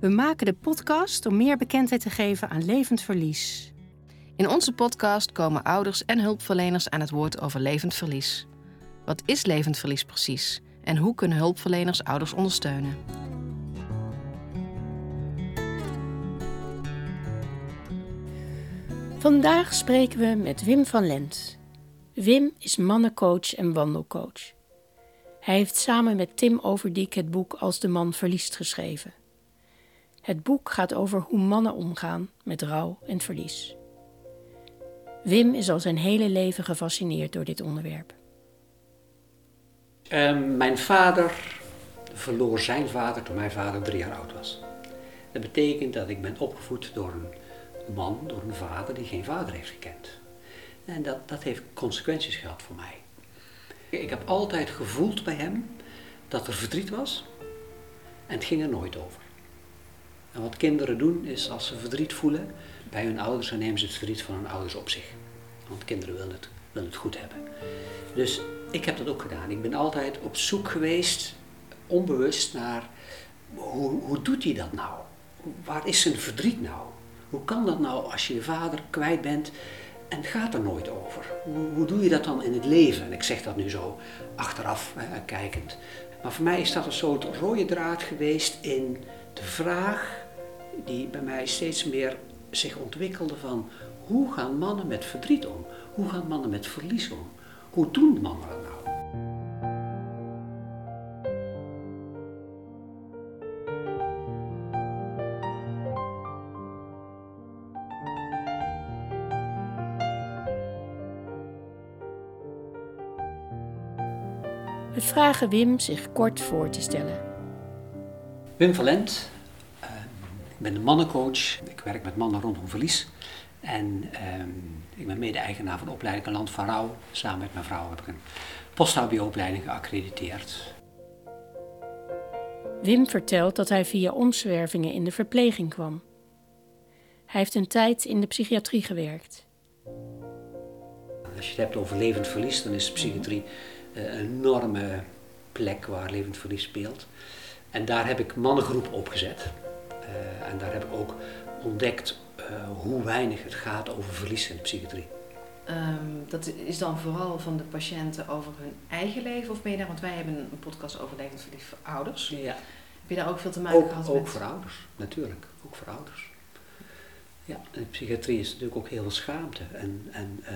We maken de podcast om meer bekendheid te geven aan levend verlies. In onze podcast komen ouders en hulpverleners aan het woord over levend verlies. Wat is levend verlies precies? En hoe kunnen hulpverleners ouders ondersteunen? Vandaag spreken we met Wim van Lent. Wim is mannencoach en wandelcoach. Hij heeft samen met Tim Overdiek het boek Als de man verliest geschreven. Het boek gaat over hoe mannen omgaan met rouw en verlies. Wim is al zijn hele leven gefascineerd door dit onderwerp. Ehm, mijn vader verloor zijn vader toen mijn vader drie jaar oud was. Dat betekent dat ik ben opgevoed door een man, door een vader die geen vader heeft gekend. En dat, dat heeft consequenties gehad voor mij. Ik heb altijd gevoeld bij hem dat er verdriet was en het ging er nooit over. En wat kinderen doen is als ze verdriet voelen bij hun ouders, dan nemen ze het verdriet van hun ouders op zich. Want kinderen willen het, willen het goed hebben. Dus ik heb dat ook gedaan. Ik ben altijd op zoek geweest, onbewust, naar hoe, hoe doet hij dat nou? Waar is zijn verdriet nou? Hoe kan dat nou als je je vader kwijt bent en het gaat er nooit over? Hoe, hoe doe je dat dan in het leven? En ik zeg dat nu zo achteraf kijkend. Maar voor mij is dat een soort rode draad geweest in de vraag die bij mij steeds meer zich ontwikkelde van hoe gaan mannen met verdriet om? Hoe gaan mannen met verlies om? Hoe doen mannen dat nou? We vragen Wim zich kort voor te stellen. Wim Valent, ik ben de mannencoach. Ik werk met mannen rondom verlies. En ehm, ik ben mede-eigenaar van de opleiding Land van Rouw. Samen met mijn vrouw heb ik een post-HBO-opleiding geaccrediteerd. Wim vertelt dat hij via omzwervingen in de verpleging kwam. Hij heeft een tijd in de psychiatrie gewerkt. Als je het hebt over levend verlies, dan is de psychiatrie eh, een enorme plek waar levend verlies speelt. En daar heb ik mannengroep opgezet. Uh, en daar heb ik ook ontdekt uh, hoe weinig het gaat over verlies in de psychiatrie. Um, dat is dan vooral van de patiënten over hun eigen leven of ben je daar? Want wij hebben een podcast over levend verlies voor ouders. Ja. Heb je daar ook veel te maken ook, gehad ook met? Ook voor ouders, natuurlijk. Ook voor ouders. Ja, in de psychiatrie is natuurlijk ook heel veel schaamte en, en uh,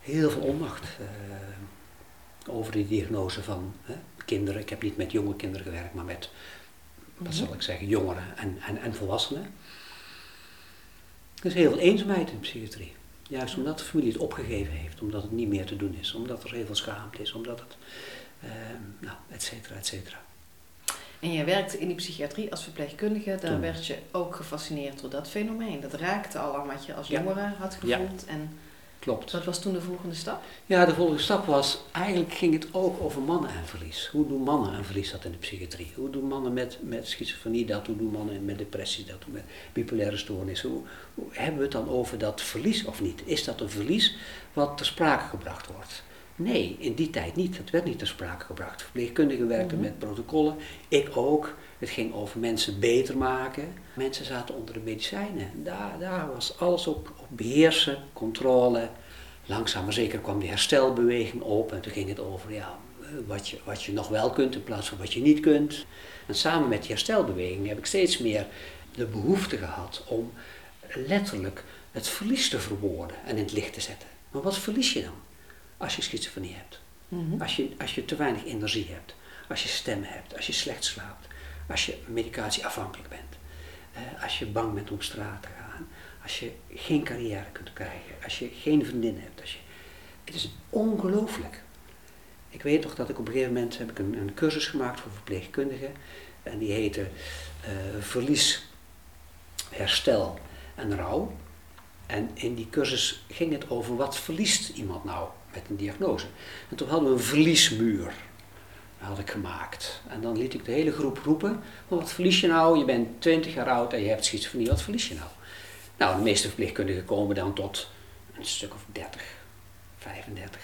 heel veel onmacht uh, over die diagnose van hè, kinderen. Ik heb niet met jonge kinderen gewerkt, maar met, Mhm. zal ik zeggen, jongeren en, en, en volwassenen. Er is heel veel eenzaamheid in de psychiatrie. Juist omdat de familie het opgegeven heeft, omdat het niet meer te doen is, omdat er heel veel schaamte is, omdat het, uh, nou, et cetera, et cetera. En jij werkte in die psychiatrie als verpleegkundige. Daar Toen. werd je ook gefascineerd door dat fenomeen. Dat raakte al aan wat je als Ja. jongere had Ja. gevoeld. En Klopt. wat was toen de volgende stap? Ja, de volgende stap was, eigenlijk ging het ook over mannen en verlies. Hoe doen mannen en verlies dat in de psychiatrie? Hoe doen mannen met, met schizofrenie dat? Hoe doen mannen met depressie dat? Hoe met bipolaire stoornis? Hoe, hoe hebben we het dan over dat verlies of niet? Is dat een verlies wat ter sprake gebracht wordt? Nee, in die tijd niet. Het werd niet ter sprake gebracht. Verpleegkundigen werkten Mhm. met protocollen, ik ook. Het ging over mensen beter maken. Mensen zaten onder de medicijnen. Daar, daar was alles op, op beheersen, controle. Langzaam maar zeker kwam die herstelbeweging op en toen ging het over ja, wat, je, wat je nog wel kunt in plaats van wat je niet kunt. En samen met die herstelbeweging heb ik steeds meer de behoefte gehad om letterlijk het verlies te verwoorden en in het licht te zetten. Maar wat verlies je dan als je schizofrenie hebt? Mhm. Als je, als je te weinig energie hebt, als je stem hebt, als je slecht slaapt, als je medicatieafhankelijk bent, eh, als je bang bent om straat te gaan, als je geen carrière kunt krijgen, als je geen vriendin hebt. Als je, het is ongelooflijk. Ik weet nog dat ik op een gegeven moment heb ik een, een cursus gemaakt voor verpleegkundigen en die heette eh, Verlies herstel en rouw. En in die cursus ging het over wat verliest iemand nou met een diagnose. En toen hadden we een verliesmuur had ik gemaakt. En dan liet ik de hele groep roepen, wat verlies je nou? Je bent 20 jaar oud en je hebt schizofrenie, wat verlies je nou? Nou, de meeste verpleegkundigen komen dan tot een stuk of 30, 35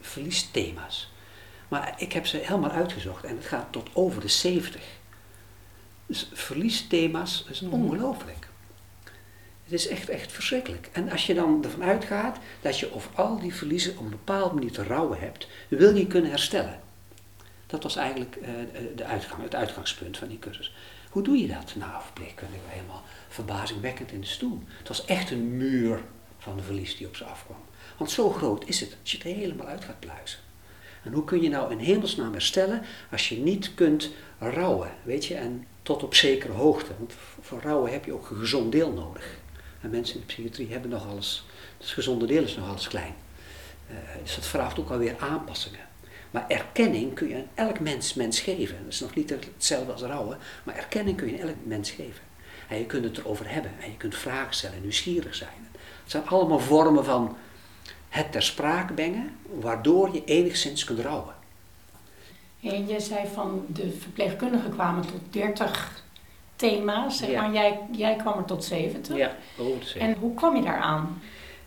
verliesthema's. Maar ik heb ze helemaal uitgezocht en het gaat tot over de 70. Dus verliesthema's is ongelooflijk. Het is echt, echt verschrikkelijk. En als je dan ervan uitgaat dat je over al die verliezen op een bepaalde manier te rouwen hebt, wil je kunnen herstellen. Dat was eigenlijk uh, de uitgang, het uitgangspunt van die cursus. Hoe doe je dat? Nou, verpleegkundige helemaal verbazingwekkend in de stoel. Het was echt een muur van de verlies die op ze afkwam. Want zo groot is het, als je het helemaal uit gaat pluizen. En hoe kun je nou in hemelsnaam herstellen als je niet kunt rouwen, weet je, en tot op zekere hoogte. Want voor rouwen heb je ook een gezond deel nodig. En mensen in de psychiatrie hebben nog alles, het gezonde deel is nog alles klein. Uh, dus dat vraagt ook alweer aanpassingen. Maar erkenning kun je aan elk mens, mens geven. Dat is nog niet hetzelfde als rouwen, maar erkenning kun je aan elk mens geven. En je kunt het erover hebben en je kunt vragen stellen, nieuwsgierig zijn. Het zijn allemaal vormen van het ter sprake brengen, waardoor je enigszins kunt rouwen. En je zei van de verpleegkundigen kwamen tot 30 thema's, zeg maar. Jij, jij kwam er tot 70. Ja, En hoe kwam je daaraan?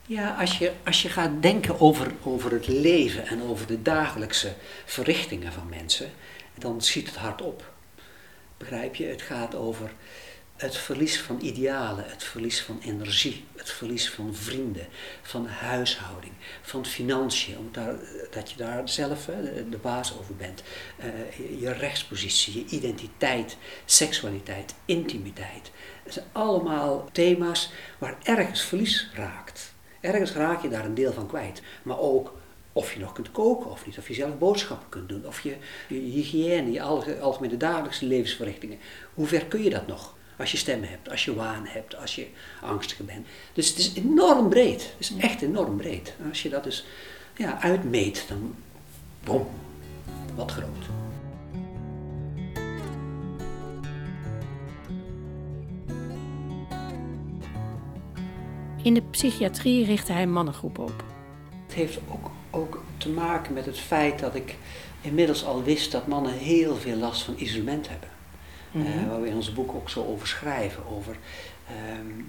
Ja, als je, als je gaat denken over, over het leven en over de dagelijkse verrichtingen van mensen, dan schiet het hard op. Begrijp je? Het gaat over het verlies van idealen, het verlies van energie, het verlies van vrienden, van huishouding, van financiën, omdat dat je daar zelf de, baas over bent. Uh, je rechtspositie, je identiteit, seksualiteit, intimiteit. Dat zijn allemaal thema's waar ergens verlies raakt. Ergens raak je daar een deel van kwijt. Maar ook of je nog kunt koken of niet, of je zelf boodschappen kunt doen, of je, je hygiëne, je algemene dagelijkse levensverrichtingen. Hoe ver kun je dat nog? Als je stemmen hebt, als je waan hebt, als je angstig bent. Dus het is enorm breed. Het is echt enorm breed. En als je dat dus ja, uitmeet, dan bom, wat groot. In de psychiatrie richtte hij mannengroepen op. Het heeft ook, ook te maken met het feit dat ik inmiddels al wist dat mannen heel veel last van isolement hebben. Mm waar we in ons boek ook zo over schrijven, over ehm,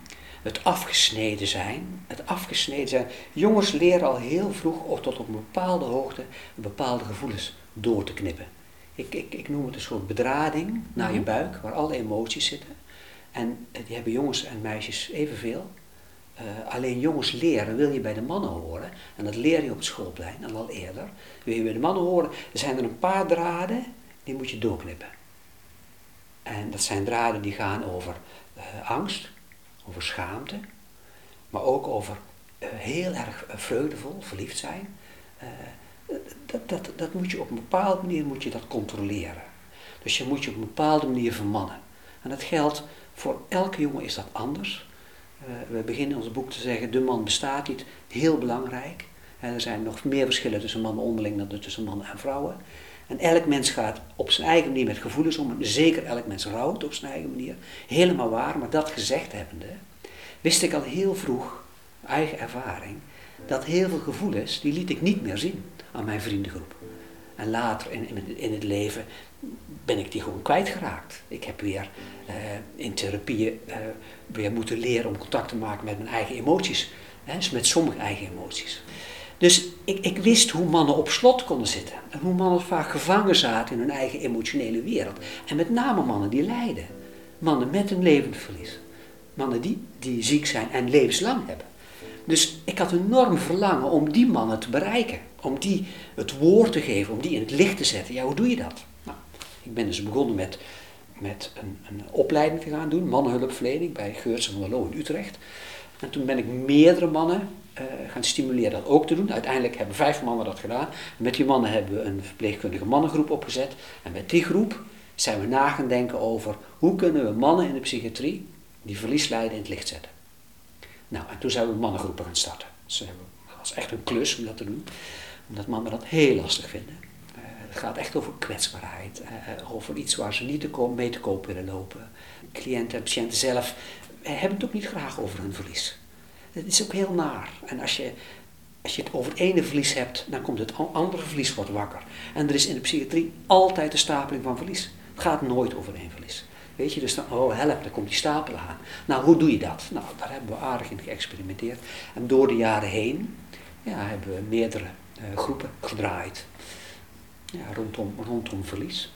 het afgesneden zijn. Het afgesneden zijn. Jongens leren al heel vroeg, of tot op een bepaalde hoogte, bepaalde gevoelens door te knippen. Ik, ik, ik noem het een soort bedrading naar je mhm. buik, waar alle emoties zitten. En die hebben jongens en meisjes evenveel. Uh, alleen jongens leren wil je bij de mannen horen. En dat leer je op het schoolplein en al eerder. Wil je bij de mannen horen, er zijn er een paar draden, die moet je doorknippen. En dat zijn draden die gaan over uh, angst, over schaamte, maar ook over uh, heel erg vreugdevol, verliefd zijn. dat, dat, dat moet je op een bepaalde manier moet je dat controleren. Dus je moet je op een bepaalde manier vermannen. En dat geldt voor elke jongen is dat anders. We beginnen ons boek te zeggen, de man bestaat niet, heel belangrijk. Er zijn nog meer verschillen tussen mannen onderling dan tussen mannen en vrouwen. En elk mens gaat op zijn eigen manier met gevoelens om. Zeker elk mens rouwt op zijn eigen manier. Helemaal waar, maar dat gezegd hebbende, wist ik al heel vroeg, eigen ervaring, dat heel veel gevoelens, die liet ik niet meer zien aan mijn vriendengroep. En later in, in, het leven ben ik die gewoon kwijtgeraakt. Ik heb weer uh, in therapieën uh, weer moeten leren om contact te maken met mijn eigen emoties. Hè, met sommige eigen emoties. Dus ik, ik, wist hoe mannen op slot konden zitten. En hoe mannen vaak gevangen zaten in hun eigen emotionele wereld. En met name mannen die lijden. Mannen met een levensverlies. Mannen die, die ziek zijn en levenslang hebben. Dus ik had enorm verlangen om die mannen te bereiken. Om die het woord te geven, om die in het licht te zetten. Ja, hoe doe je dat? Nou, ik ben dus begonnen met, met een, een opleiding te gaan doen, mannenhulpverlening bij Geurtsen van der in Utrecht. En toen ben ik meerdere mannen gaan stimuleren dat ook te doen. Uiteindelijk hebben vijf mannen dat gedaan. Met die mannen hebben we een verpleegkundige mannengroep opgezet. En met die groep zijn we na gaan denken over hoe kunnen we mannen in de psychiatrie die verlies lijden in het licht zetten. Nou, en toen zijn we mannengroepen gaan starten. Dus dat was echt een klus om dat te doen, omdat mannen dat heel lastig vinden. Uh, het gaat echt over kwetsbaarheid, over iets waar ze niet te mee te koop willen lopen. Cliënten en patiënten zelf hebben het ook niet graag over hun verlies. Het is ook heel naar. En als je, als je het over ene verlies hebt, dan komt het andere verlies wordt wakker. En er is in de psychiatrie altijd een stapeling van verlies. Het gaat nooit over één verlies. Weet je, dus dan, oh help, dan komt die stapel aan. Nou, hoe doe je dat? Nou, daar hebben we aardig in geëxperimenteerd. En door de jaren heen ja, hebben we meerdere uh, groepen gedraaid ja, rondom, rondom verlies.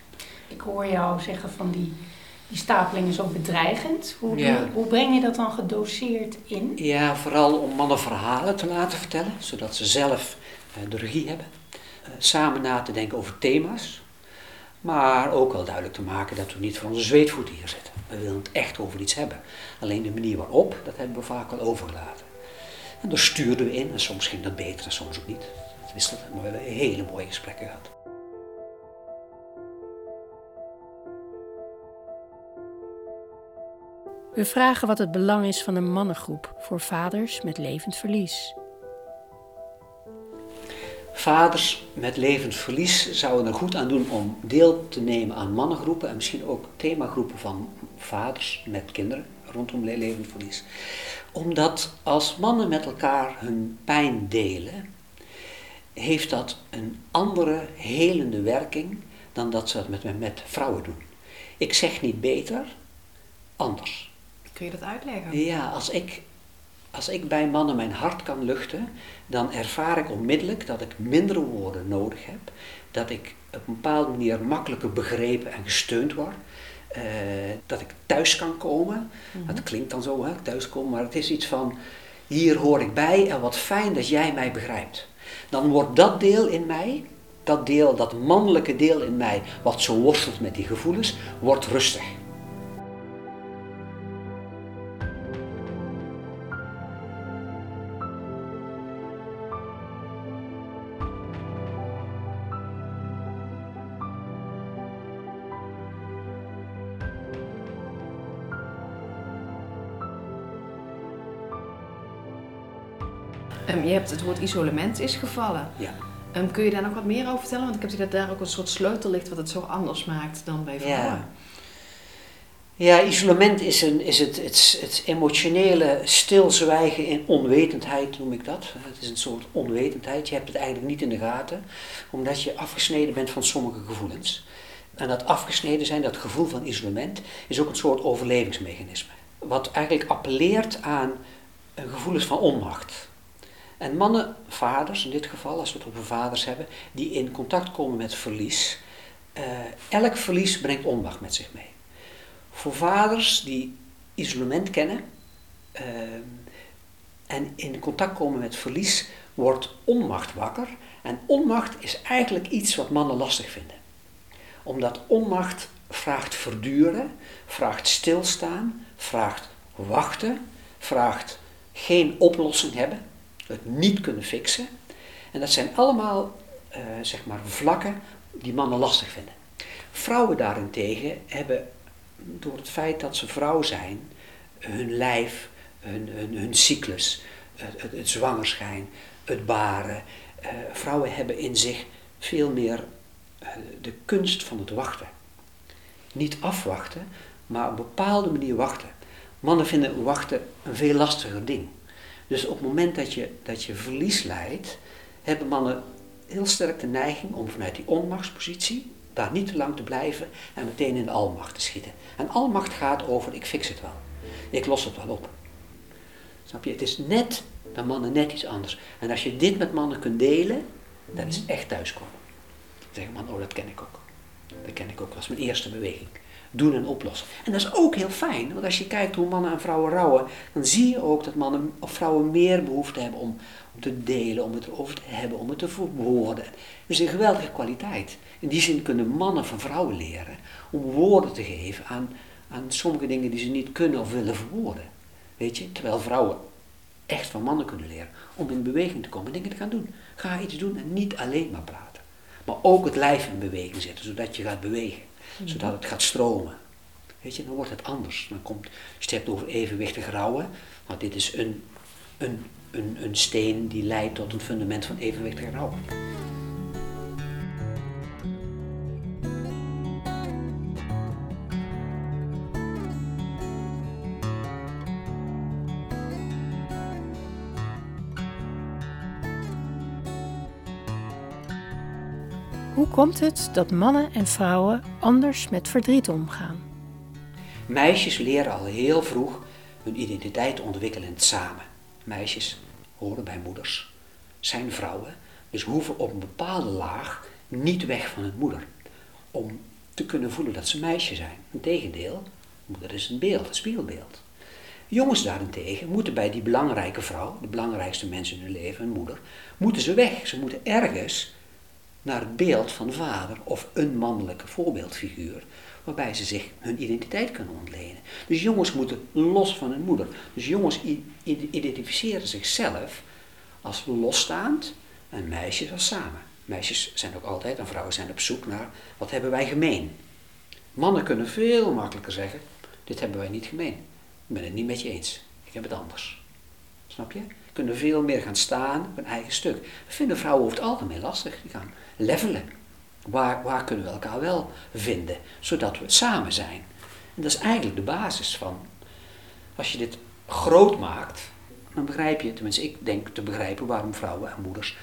Ik hoor jou zeggen van die, die stapeling is ook bedreigend. Hoe, hoe breng je dat dan gedoseerd in? Ja, vooral om mannen verhalen te laten vertellen, zodat ze zelf uh, de regie hebben. Uh, samen na te denken over thema's. Maar ook wel duidelijk te maken dat we niet voor onze zweetvoeten hier zitten. We willen het echt over iets hebben. Alleen de manier waarop, dat hebben we vaak wel overgelaten. En daar stuurden we in en soms ging dat beter en soms ook niet. Het wisselde, maar we hebben hele mooie gesprekken gehad. We vragen wat het belang is van een mannengroep voor vaders met levend verlies. Vaders met levend verlies zouden er goed aan doen om deel te nemen aan mannengroepen en misschien ook themagroepen van vaders met kinderen rondom levend verlies. Omdat als mannen met elkaar hun pijn delen, heeft dat een andere helende werking dan dat ze dat met, met vrouwen doen. Ik zeg niet beter, anders. Kun je dat uitleggen? Ja, als ik, als ik bij mannen mijn hart kan luchten, dan ervaar ik onmiddellijk dat ik mindere woorden nodig heb. Dat ik op een bepaalde manier makkelijker begrepen en gesteund word. Uh, dat ik thuis kan komen. Mm Dat klinkt dan zo, hè, thuiskomen, maar het is iets van: hier hoor ik bij en wat fijn dat jij mij begrijpt. Dan wordt dat deel in mij, dat deel, dat mannelijke deel in mij, wat zo worstelt met die gevoelens, wordt rustig. Um, je hebt het woord isolement is gevallen. Ja. Um, kun je daar nog wat meer over vertellen? Want ik heb dat daar ook een soort sleutel ligt wat het zo anders maakt dan bij vrouwen. Ja. Ja, isolement is, een, is het, het, het emotionele stilzwijgen in onwetendheid, noem ik dat. Het is een soort onwetendheid. Je hebt het eigenlijk niet in de gaten, omdat je afgesneden bent van sommige gevoelens. En dat afgesneden zijn, dat gevoel van isolement, is ook een soort overlevingsmechanisme. Wat eigenlijk appelleert aan gevoelens van onmacht. En mannen, vaders in dit geval, als we het over vaders hebben, die in contact komen met verlies, uh, elk verlies brengt onmacht met zich mee. Voor vaders die isolement kennen uh, en in contact komen met verlies, wordt onmacht wakker. En onmacht is eigenlijk iets wat mannen lastig vinden. Omdat onmacht vraagt verduren, vraagt stilstaan, vraagt wachten, vraagt geen oplossing hebben het niet kunnen fixen. En dat zijn allemaal uh, zeg maar vlakken die mannen lastig vinden. Vrouwen daarentegen hebben door het feit dat ze vrouw zijn, hun lijf, hun, hun, hun cyclus, het, zwangerschijn, het baren. Uh, vrouwen hebben in zich veel meer uh, de kunst van het wachten. Niet afwachten, maar op een bepaalde manier wachten. Mannen vinden wachten een veel lastiger ding. Dus op het moment dat je, dat je verlies leidt, hebben mannen heel sterk de neiging om vanuit die onmachtspositie daar niet te lang te blijven en meteen in de almacht te schieten. En almacht gaat over ik fix het wel. Ik los het wel op. Snap je? Het is net bij mannen net iets anders. En als je dit met mannen kunt delen, dan is echt thuiskomen. Dan zeggen man, oh dat ken ik ook. Dat ken ik ook, dat was mijn eerste beweging doen en oplossen. En dat is ook heel fijn, want als je kijkt hoe mannen en vrouwen rouwen, dan zie je ook dat mannen of vrouwen meer behoefte hebben om, om te delen, om het erover te hebben, om het te verwoorden. Dus een geweldige kwaliteit. In die zin kunnen mannen van vrouwen leren om woorden te geven aan, aan sommige dingen die ze niet kunnen of willen verwoorden. Weet je, terwijl vrouwen echt van mannen kunnen leren om in beweging te komen, dingen te gaan doen. Ga iets doen en niet alleen maar praten. Maar ook het lijf in beweging zetten, zodat je gaat bewegen zodat het gaat stromen. Weet je, dan wordt het anders. Dan komt, je het over evenwichtig rouwen, maar dit is een, een, een, een steen die leidt tot een fundament van evenwichtig rouwen. Hoe komt het dat mannen en vrouwen anders met verdriet omgaan? Meisjes leren al heel vroeg hun identiteit ontwikkelen samen. Meisjes horen bij moeders, zijn vrouwen, dus hoeven op een bepaalde laag niet weg van hun moeder. Om te kunnen voelen dat ze meisje zijn. Integendeel, moeder is een beeld, een spiegelbeeld. Jongens daarentegen moeten bij die belangrijke vrouw, de belangrijkste mensen in hun leven, hun moeder, moeten ze weg. Ze moeten ergens naar het beeld van vader of een mannelijke voorbeeldfiguur, waarbij ze zich hun identiteit kunnen ontlenen. Dus jongens moeten los van hun moeder. Dus jongens identificeren zichzelf als losstaand en meisjes als samen. Meisjes zijn ook altijd en vrouwen zijn op zoek naar wat hebben wij gemeen. Mannen kunnen veel makkelijker zeggen, dit hebben wij niet gemeen. Ik ben het niet met je eens. Ik heb het anders. Snap je? Kunnen veel meer gaan staan op een eigen stuk. Vinden vrouwen over het algemeen lastig. Die gaan levelen. Waar, waar kunnen we elkaar wel vinden, zodat we samen zijn? En dat is eigenlijk de basis van, als je dit groot maakt, dan begrijp je, tenminste ik denk te begrijpen waarom vrouwen en moeders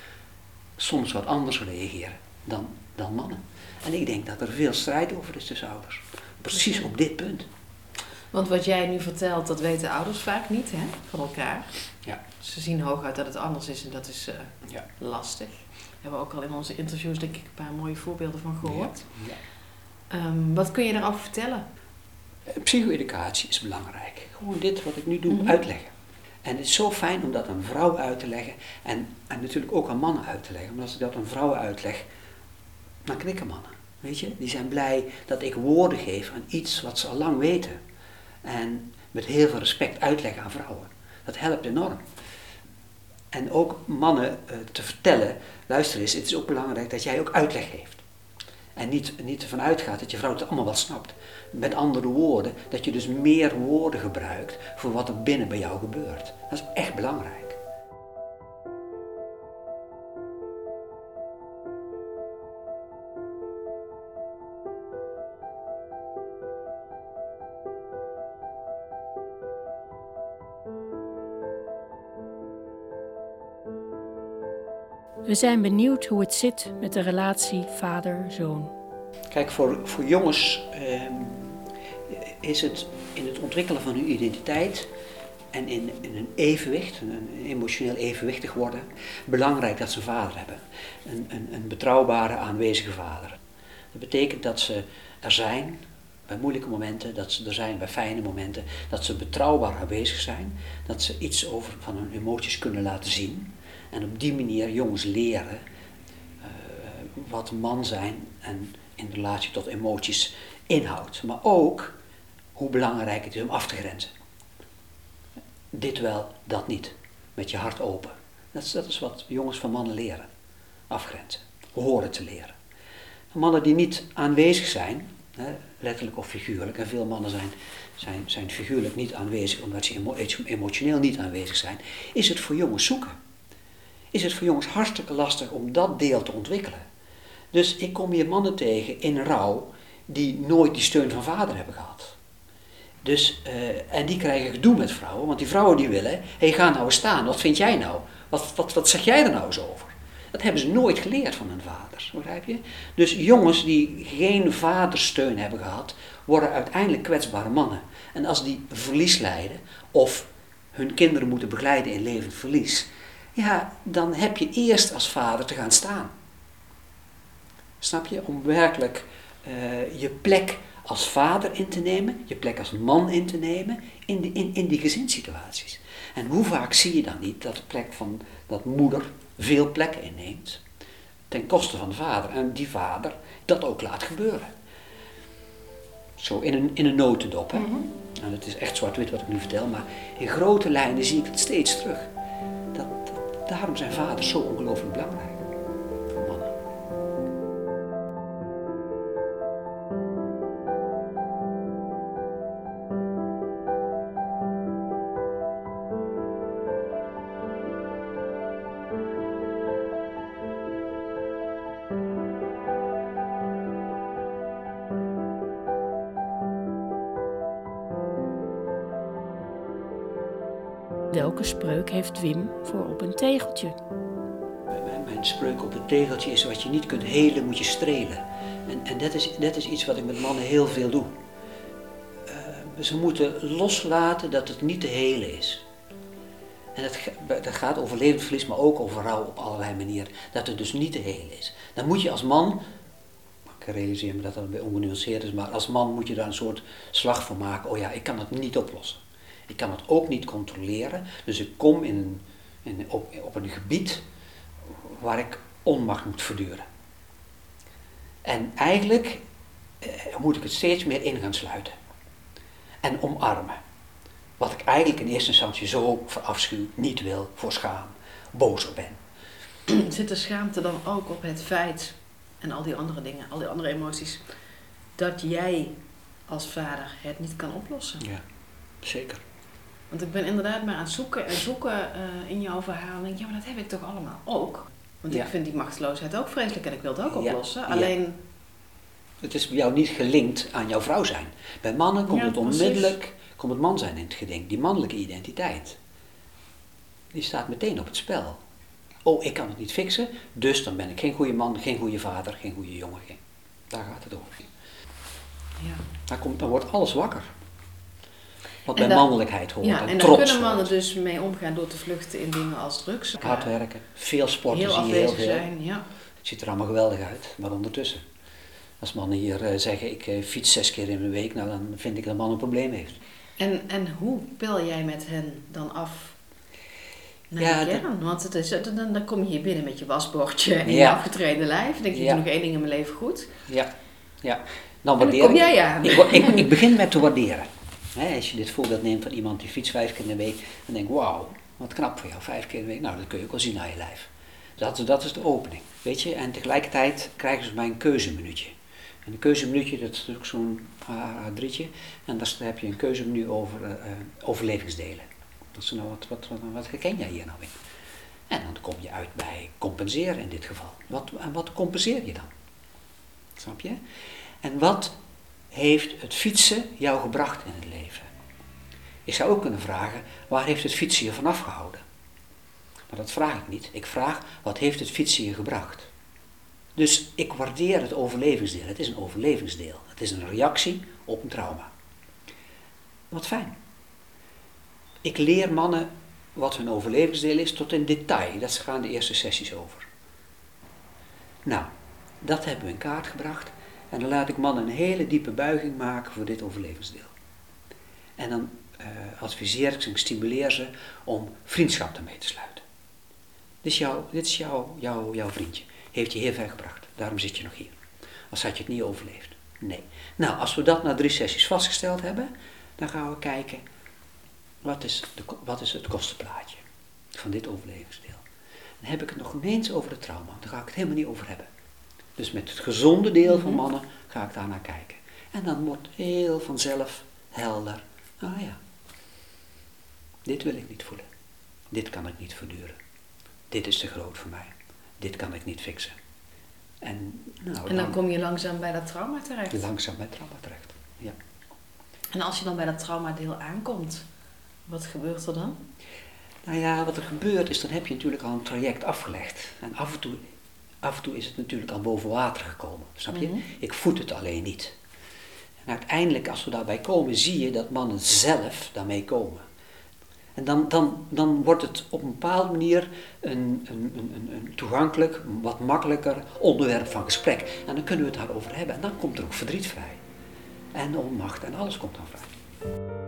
soms wat anders reageren dan, dan mannen. En ik denk dat er veel strijd over is tussen ouders. Precies op dit punt. Want wat jij nu vertelt, dat weten ouders vaak niet hè, van elkaar. Ja. Ze zien hooguit dat het anders is en dat is uh, Ja. lastig. Daar hebben we ook al in onze interviews denk ik een paar mooie voorbeelden van gehoord. Ja. Ehm, wat kun je daarover vertellen? Eh, Psycho-educatie is belangrijk. Gewoon dit wat ik nu doe, Mhm. uitleggen. En het is zo fijn om dat aan vrouwen uit te leggen en, en natuurlijk ook aan mannen uit te leggen. Want als ik dat aan vrouwen uitleg, dan knikken mannen. Weet je, die zijn blij dat ik woorden geef aan iets wat ze al lang weten. En met heel veel respect uitleggen aan vrouwen. Dat helpt enorm. En ook mannen eh, te vertellen, luister eens, het is ook belangrijk dat jij ook uitleg geeft. En niet, niet ervan uitgaat dat je vrouw het allemaal wel snapt. Met andere woorden, dat je dus meer woorden gebruikt voor wat er binnen bij jou gebeurt. Dat is echt belangrijk. We zijn benieuwd hoe het zit met de relatie vader-zoon. Kijk, voor, voor jongens ehm, is het in het ontwikkelen van hun identiteit en in, in een evenwicht, een emotioneel evenwichtig worden, belangrijk dat ze een vader hebben. Een, een, een betrouwbare, aanwezige vader. Dat betekent dat ze er zijn bij moeilijke momenten, dat ze er zijn bij fijne momenten, dat ze betrouwbaar aanwezig zijn, dat ze iets over van hun emoties kunnen laten zien. En op die manier jongens leren eh, wat man zijn en in relatie tot emoties inhoudt. Maar ook hoe belangrijk het is om af te grenzen. Dit wel, dat niet. Met je hart open. Dat is, dat is wat jongens van mannen leren. Afgrenzen. Horen te leren. Mannen die niet aanwezig zijn, hè, letterlijk of figuurlijk, en veel mannen zijn, zijn, zijn figuurlijk niet aanwezig omdat ze emo- emotioneel niet aanwezig zijn, is het voor jongens zoeken. Is het voor jongens hartstikke lastig om dat deel te ontwikkelen. Dus ik kom hier mannen tegen in rouw die nooit die steun van vader hebben gehad. Dus, eh, en die krijgen gedoe met vrouwen, want die vrouwen die willen, hé hey, ga nou eens staan, wat vind jij nou? Wat, wat, wat zeg jij er nou eens over? Dat hebben ze nooit geleerd van hun vaders, begrijp je? Dus jongens die geen vadersteun hebben gehad, worden uiteindelijk kwetsbare mannen. En als die verlies lijden, of hun kinderen moeten begeleiden in levend verlies, ja, dan heb je eerst als vader te gaan staan. Snap je? Om werkelijk uh, je plek als vader in te nemen, je plek als man in te nemen in, die, in, in die gezinssituaties. En hoe vaak zie je dan niet dat de plek van dat moeder veel plek inneemt ten koste van de vader en die vader dat ook laat gebeuren. Zo in een, in een notendop. Hè? Mm -hmm. En het is echt zwart-wit wat ik nu vertel, maar in grote lijnen zie ik het steeds terug. Daarom zijn vaders zo ongelooflijk belangrijk Welke spreuk heeft Wim voor op een tegeltje? Mijn, een spreuk op het tegeltje is wat je niet kunt helen, moet je strelen. En, en dat, is, dat is iets wat ik met mannen heel veel doe. Uh, ze moeten loslaten dat het niet te helen is. En dat, dat gaat over levensverlies, maar ook over rouw op allerlei manieren. Dat het dus niet te helen is. Dan moet je als man, ik realiseer me dat dat ongenuanceerd is, maar als man moet je daar een soort slag van maken. Oh ja, ik kan het niet oplossen. Ik kan het ook niet controleren. Dus ik kom in, in, op, op een gebied waar ik onmacht moet verduren. En eigenlijk eh, moet ik het steeds meer in gaan sluiten. En omarmen. Wat ik eigenlijk in eerste instantie zo verafschuw, niet wil, voor schaam, boos op ben. Zit de schaamte dan ook op het feit, en al die andere dingen, al die andere emoties, dat jij als vader het niet kan oplossen? Ja, zeker. Want ik ben inderdaad maar aan het zoeken en zoeken uh, in jouw verhaal. En denk, ja, maar dat heb ik toch allemaal ook? Want ik vind die machteloosheid ook vreselijk en ik wil het ook oplossen. Alleen... Het is bij jou niet gelinkt aan jouw vrouw zijn. Bij mannen komt het onmiddellijk komt het man zijn in het geding. Die mannelijke identiteit. Die staat meteen op het spel. Oh, ik kan het niet fixen, dus dan ben ik geen goede man, geen goede vader, geen goede jongen. Daar gaat het over. Ja. Daar komt, dan wordt alles wakker. Wat bij mannelijkheid hoort. Ja, en, en daar kunnen mannen dus mee omgaan door te vluchten in dingen als drugs. Hard werken, veel sporten heel zie je heel veel. zijn, ja. Het ziet er allemaal geweldig uit, maar ondertussen. Als mannen hier uh, zeggen, ik uh, fiets zes keer in de week, nou dan vind ik dat man een probleem heeft. En, en hoe pil jij met hen dan af naar ja, de kern? Want het is, dan, dan kom je hier binnen met je wasbordje en je afgetreden lijf. Dan denk je, ja. ik doe nog één ding in mijn leven goed. Ja, ja. Dan kom jij aan. Ik, ik, ik begin met te waarderen. Als je dit voorbeeld neemt van iemand die fietst vijf keer in de week, dan denk ik, wauw, wat knap voor jou, vijf keer in de week. Nou, dat kun je ook wel zien aan je lijf. Dat, dat is de opening, weet je. En tegelijkertijd krijgen ze bij een keuzeminuutje. En een keuzemenu, dat is natuurlijk zo'n A3'tje. En daar heb je een keuzemenu over uh, overlevingsdelen. Dat is nou, wat, wat, wat, wat herken jij hier nou in? En dan kom je uit bij compenseren in dit geval. Wat, en wat compenseer je dan? Snap je? En wat heeft het fietsen jou gebracht in het leven? Ik zou ook kunnen vragen, waar heeft het fietsen je vanaf gehouden? Maar dat vraag ik niet. Ik vraag, wat heeft het fietsen je gebracht? Dus ik waardeer het overlevingsdeel. Het is een overlevingsdeel. Het is een reactie op een trauma. Wat fijn. Ik leer mannen wat hun overlevingsdeel is tot in detail. Dat gaan de eerste sessies over. Nou, dat hebben we in kaart gebracht. En dan laat ik mannen een hele diepe buiging maken voor dit overlevingsdeel. En dan uh, adviseer ik ze en stimuleer ze om vriendschap ermee te sluiten. Dit is, jouw, dit is jouw vriendje heeft je heel ver gebracht. Daarom zit je nog hier. Als had je het niet overleefd. Nee. Nou, als we dat na drie sessies vastgesteld hebben, dan gaan we kijken, wat is, de, wat is het kostenplaatje van dit overlevingsdeel? Dan heb ik het nog ineens over het trauma, daar ga ik het helemaal niet over hebben. Dus met het gezonde deel van mhm. mannen ga ik daar naar kijken. En dan wordt heel vanzelf helder, ah ja, dit wil ik niet voelen. Dit kan ik niet verduren. Dit is te groot voor mij dit kan ik niet fixen. En, nou, en dan, kom je langzaam bij dat trauma terecht? Langzaam bij trauma terecht, ja. En als je dan bij dat traumadeel aankomt, wat gebeurt er dan? Nou ja, wat er gebeurt is, dan heb je natuurlijk al een traject afgelegd. En af en toe, af en toe is het natuurlijk al boven water gekomen, snap je? Mhm. Ik voed het alleen niet. En uiteindelijk, als we daarbij komen, zie je dat mannen zelf daarmee komen. En dan, dan, dan wordt het op een bepaalde manier een, een, een, een toegankelijk, wat makkelijker onderwerp van gesprek. En dan kunnen we het daarover hebben. En dan komt er ook verdriet vrij. En onmacht en alles komt dan vrij.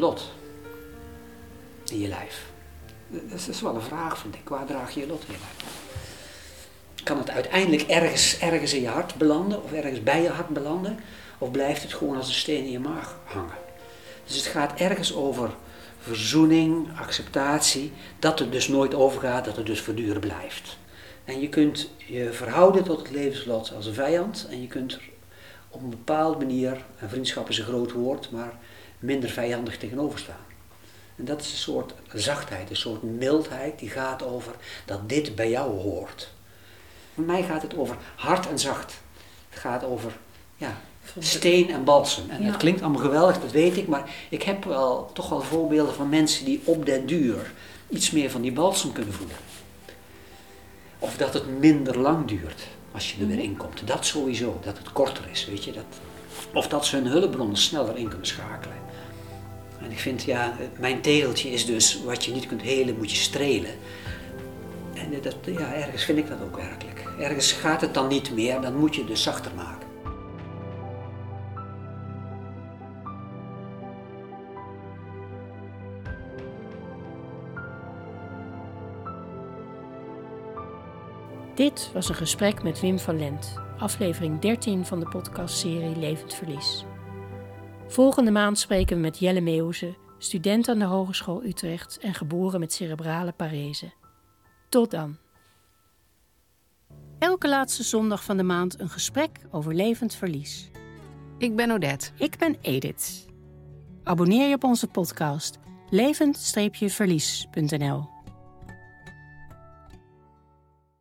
Lot in je lijf? Dat is wel een vraag, vind ik. Waar draag je je lot in? Kan het uiteindelijk ergens, ergens in je hart belanden of ergens bij je hart belanden? Of blijft het gewoon als een steen in je maag hangen? Dus het gaat ergens over verzoening, acceptatie, dat het dus nooit overgaat, dat het dus voortdurend blijft. En je kunt je verhouden tot het levenslot als een vijand en je kunt op een bepaalde manier, en vriendschap is een groot woord, maar minder vijandig tegenover staan. En dat is een soort zachtheid, een soort mildheid die gaat over dat dit bij jou hoort. Voor mij gaat het over hard en zacht. Het gaat over ja, steen en balsem. En het klinkt allemaal geweldig, dat weet ik, maar ik heb wel toch wel voorbeelden van mensen die op den duur iets meer van die balsem kunnen voelen. Of dat het minder lang duurt als je er weer mhm. in komt. Dat sowieso, dat het korter is, weet je. Dat, of dat ze hun hulpbronnen sneller in kunnen schakelen. En ik vind, ja, mijn tegeltje is dus wat je niet kunt helen, moet je strelen. En dat, ja, ergens vind ik dat ook werkelijk. Ergens gaat het dan niet meer, dan moet je het dus zachter maken. Dit was een gesprek met Wim van Lent, aflevering 13 van de podcastserie Levend Verlies. Volgende maand spreken we met Jelle Meeuwse, student aan de Hogeschool Utrecht en geboren met cerebrale parese. Tot dan. Elke laatste zondag van de maand een gesprek over levend verlies. Ik ben Odette. Ik ben Edith. Abonneer je op onze podcast levend-verlies.nl